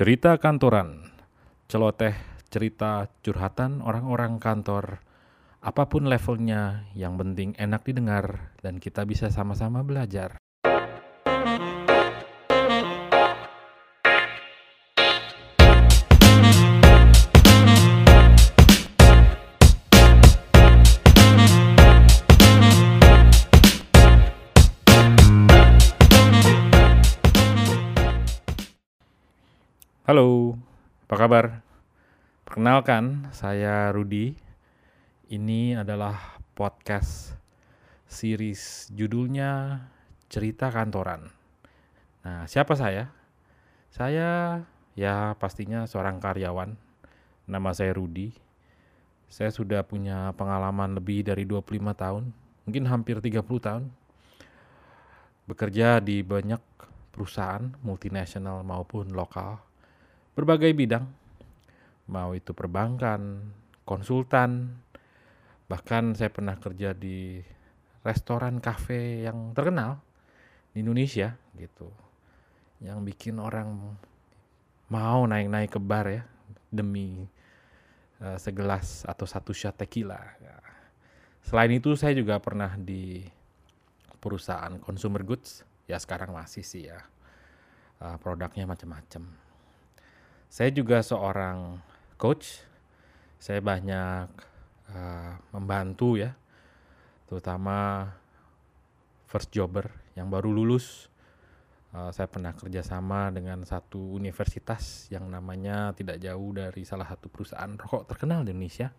Cerita kantoran, celoteh cerita curhatan orang-orang kantor, apa pun levelnya, yang penting enak didengar dan kita bisa sama-sama belajar. Halo, apa kabar? Perkenalkan, saya Rudi. Ini adalah podcast series judulnya Cerita Kantoran. Nah, siapa saya? Saya ya pastinya seorang karyawan. Nama saya Rudi. Saya sudah punya pengalaman lebih dari 25 tahun, mungkin hampir 30 tahun. Bekerja di banyak perusahaan multinasional maupun lokal berbagai bidang, mau itu perbankan, konsultan, bahkan saya pernah kerja di restoran kafe yang terkenal di Indonesia gitu, yang bikin orang mau naik-naik ke bar ya demi uh, segelas atau satu shot tequila. Ya. Selain itu saya juga pernah di perusahaan consumer goods, ya sekarang masih sih ya, uh, produknya macam-macam saya juga seorang coach. Saya banyak uh, membantu ya, terutama first jobber yang baru lulus. Uh, saya pernah kerjasama dengan satu universitas yang namanya tidak jauh dari salah satu perusahaan rokok terkenal di Indonesia.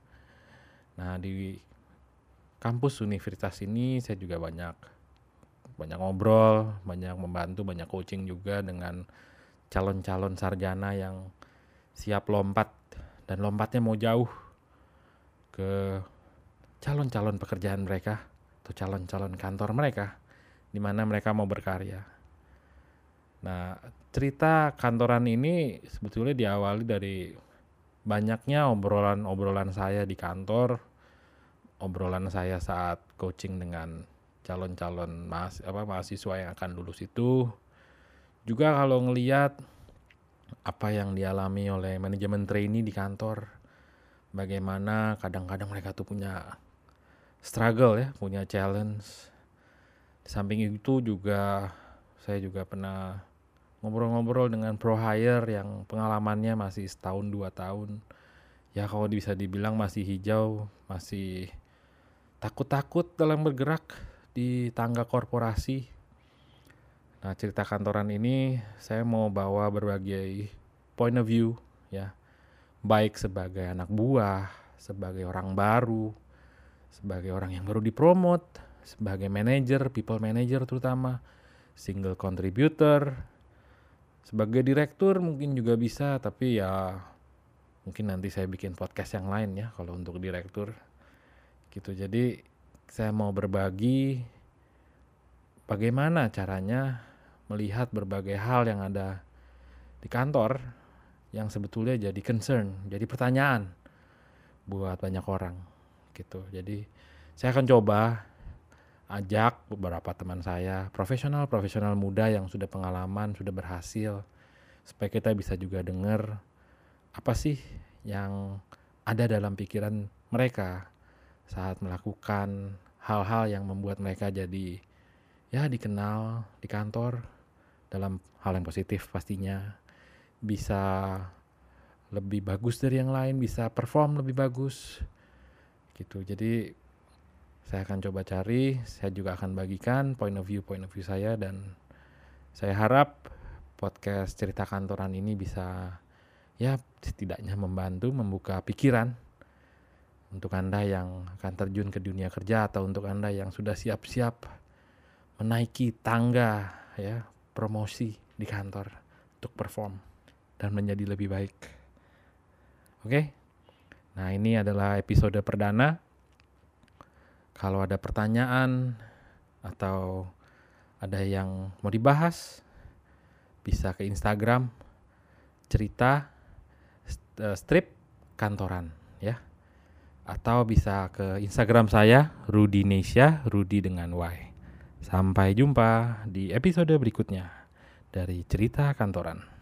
Nah di kampus universitas ini saya juga banyak banyak ngobrol, banyak membantu, banyak coaching juga dengan calon-calon sarjana yang siap lompat dan lompatnya mau jauh ke calon-calon pekerjaan mereka atau calon-calon kantor mereka di mana mereka mau berkarya. Nah, cerita kantoran ini sebetulnya diawali dari banyaknya obrolan-obrolan saya di kantor, obrolan saya saat coaching dengan calon-calon mahasiswa yang akan lulus itu. Juga kalau ngeliat apa yang dialami oleh manajemen trainee di kantor. Bagaimana kadang-kadang mereka tuh punya struggle ya, punya challenge. Di samping itu juga saya juga pernah ngobrol-ngobrol dengan pro hire yang pengalamannya masih setahun dua tahun. Ya kalau bisa dibilang masih hijau, masih takut-takut dalam bergerak di tangga korporasi Nah, cerita kantoran ini saya mau bawa berbagai point of view ya. Baik sebagai anak buah, sebagai orang baru, sebagai orang yang baru dipromot, sebagai manager, people manager terutama, single contributor, sebagai direktur mungkin juga bisa, tapi ya mungkin nanti saya bikin podcast yang lain ya kalau untuk direktur. Gitu. Jadi saya mau berbagi bagaimana caranya melihat berbagai hal yang ada di kantor yang sebetulnya jadi concern, jadi pertanyaan buat banyak orang gitu. Jadi saya akan coba ajak beberapa teman saya, profesional-profesional muda yang sudah pengalaman, sudah berhasil supaya kita bisa juga dengar apa sih yang ada dalam pikiran mereka saat melakukan hal-hal yang membuat mereka jadi ya dikenal di kantor dalam hal yang positif pastinya. Bisa lebih bagus dari yang lain bisa perform lebih bagus gitu. Jadi saya akan coba cari saya juga akan bagikan point of view point of view saya dan saya harap podcast cerita kantoran ini bisa ya setidaknya membantu membuka pikiran untuk Anda yang akan terjun ke dunia kerja atau untuk Anda yang sudah siap-siap menaiki tangga ya promosi di kantor untuk perform dan menjadi lebih baik. Oke. Nah, ini adalah episode perdana. Kalau ada pertanyaan atau ada yang mau dibahas bisa ke Instagram cerita eh, strip kantoran ya. Atau bisa ke Instagram saya Rudi Nesia, Rudi dengan Y. Sampai jumpa di episode berikutnya dari Cerita Kantoran.